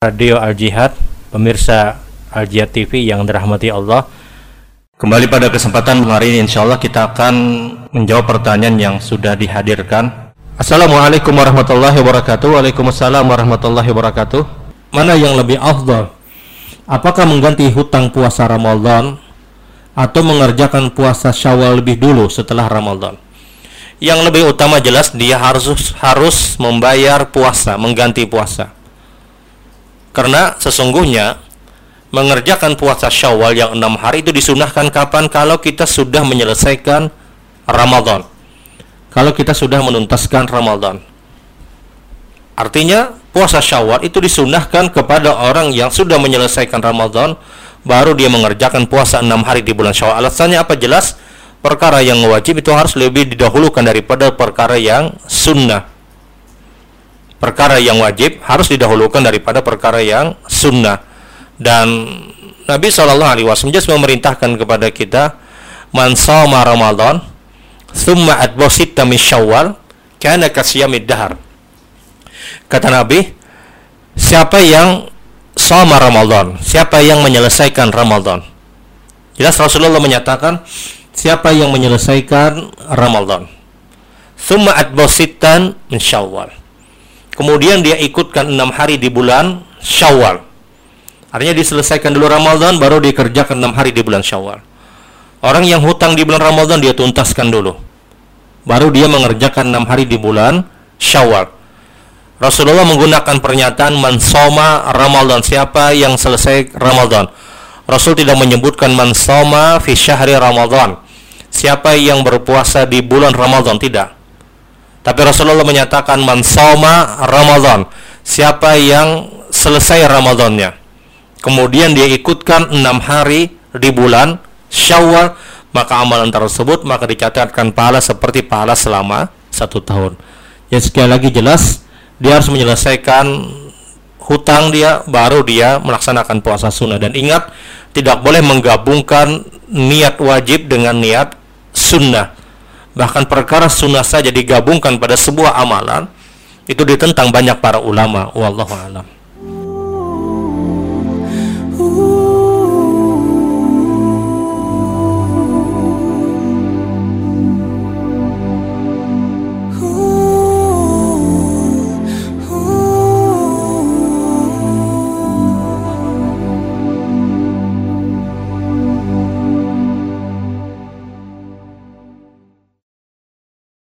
Radio Al Jihad, pemirsa Al Jihad TV yang dirahmati Allah. Kembali pada kesempatan hari ini insya Allah kita akan menjawab pertanyaan yang sudah dihadirkan. Assalamualaikum warahmatullahi wabarakatuh. Waalaikumsalam warahmatullahi wabarakatuh. Mana yang lebih afdal? Apakah mengganti hutang puasa Ramadan atau mengerjakan puasa Syawal lebih dulu setelah Ramadan? Yang lebih utama jelas dia harus harus membayar puasa, mengganti puasa karena sesungguhnya mengerjakan puasa Syawal yang enam hari itu disunahkan kapan? Kalau kita sudah menyelesaikan Ramadan. Kalau kita sudah menuntaskan Ramadan. Artinya puasa Syawal itu disunahkan kepada orang yang sudah menyelesaikan Ramadan baru dia mengerjakan puasa enam hari di bulan Syawal. Alasannya apa jelas? Perkara yang wajib itu harus lebih didahulukan daripada perkara yang sunnah perkara yang wajib harus didahulukan daripada perkara yang sunnah. Dan Nabi Shallallahu Alaihi Wasallam memerintahkan kepada kita man sama Ramadan thumma adbosita min syawal kana kasyamid dahar. Kata Nabi siapa yang sama Ramadan siapa yang menyelesaikan Ramadan? Jelas Rasulullah menyatakan siapa yang menyelesaikan Ramadan? Thumma adbositan min syawal kemudian dia ikutkan enam hari di bulan Syawal. Artinya diselesaikan dulu Ramadan baru dikerjakan enam hari di bulan Syawal. Orang yang hutang di bulan Ramadan dia tuntaskan dulu. Baru dia mengerjakan enam hari di bulan Syawal. Rasulullah menggunakan pernyataan mansoma Ramadan. Siapa yang selesai Ramadan? Rasul tidak menyebutkan mansoma fi syahri Ramadan. Siapa yang berpuasa di bulan Ramadan? Tidak. Tapi Rasulullah menyatakan man soma Ramadan. Siapa yang selesai Ramadannya. Kemudian dia ikutkan enam hari di bulan Syawal, maka amalan tersebut maka dicatatkan pahala seperti pahala selama satu tahun. Ya sekali lagi jelas dia harus menyelesaikan hutang dia baru dia melaksanakan puasa sunnah dan ingat tidak boleh menggabungkan niat wajib dengan niat sunnah bahkan perkara sunnah saja digabungkan pada sebuah amalan itu ditentang banyak para ulama. Wallahu alam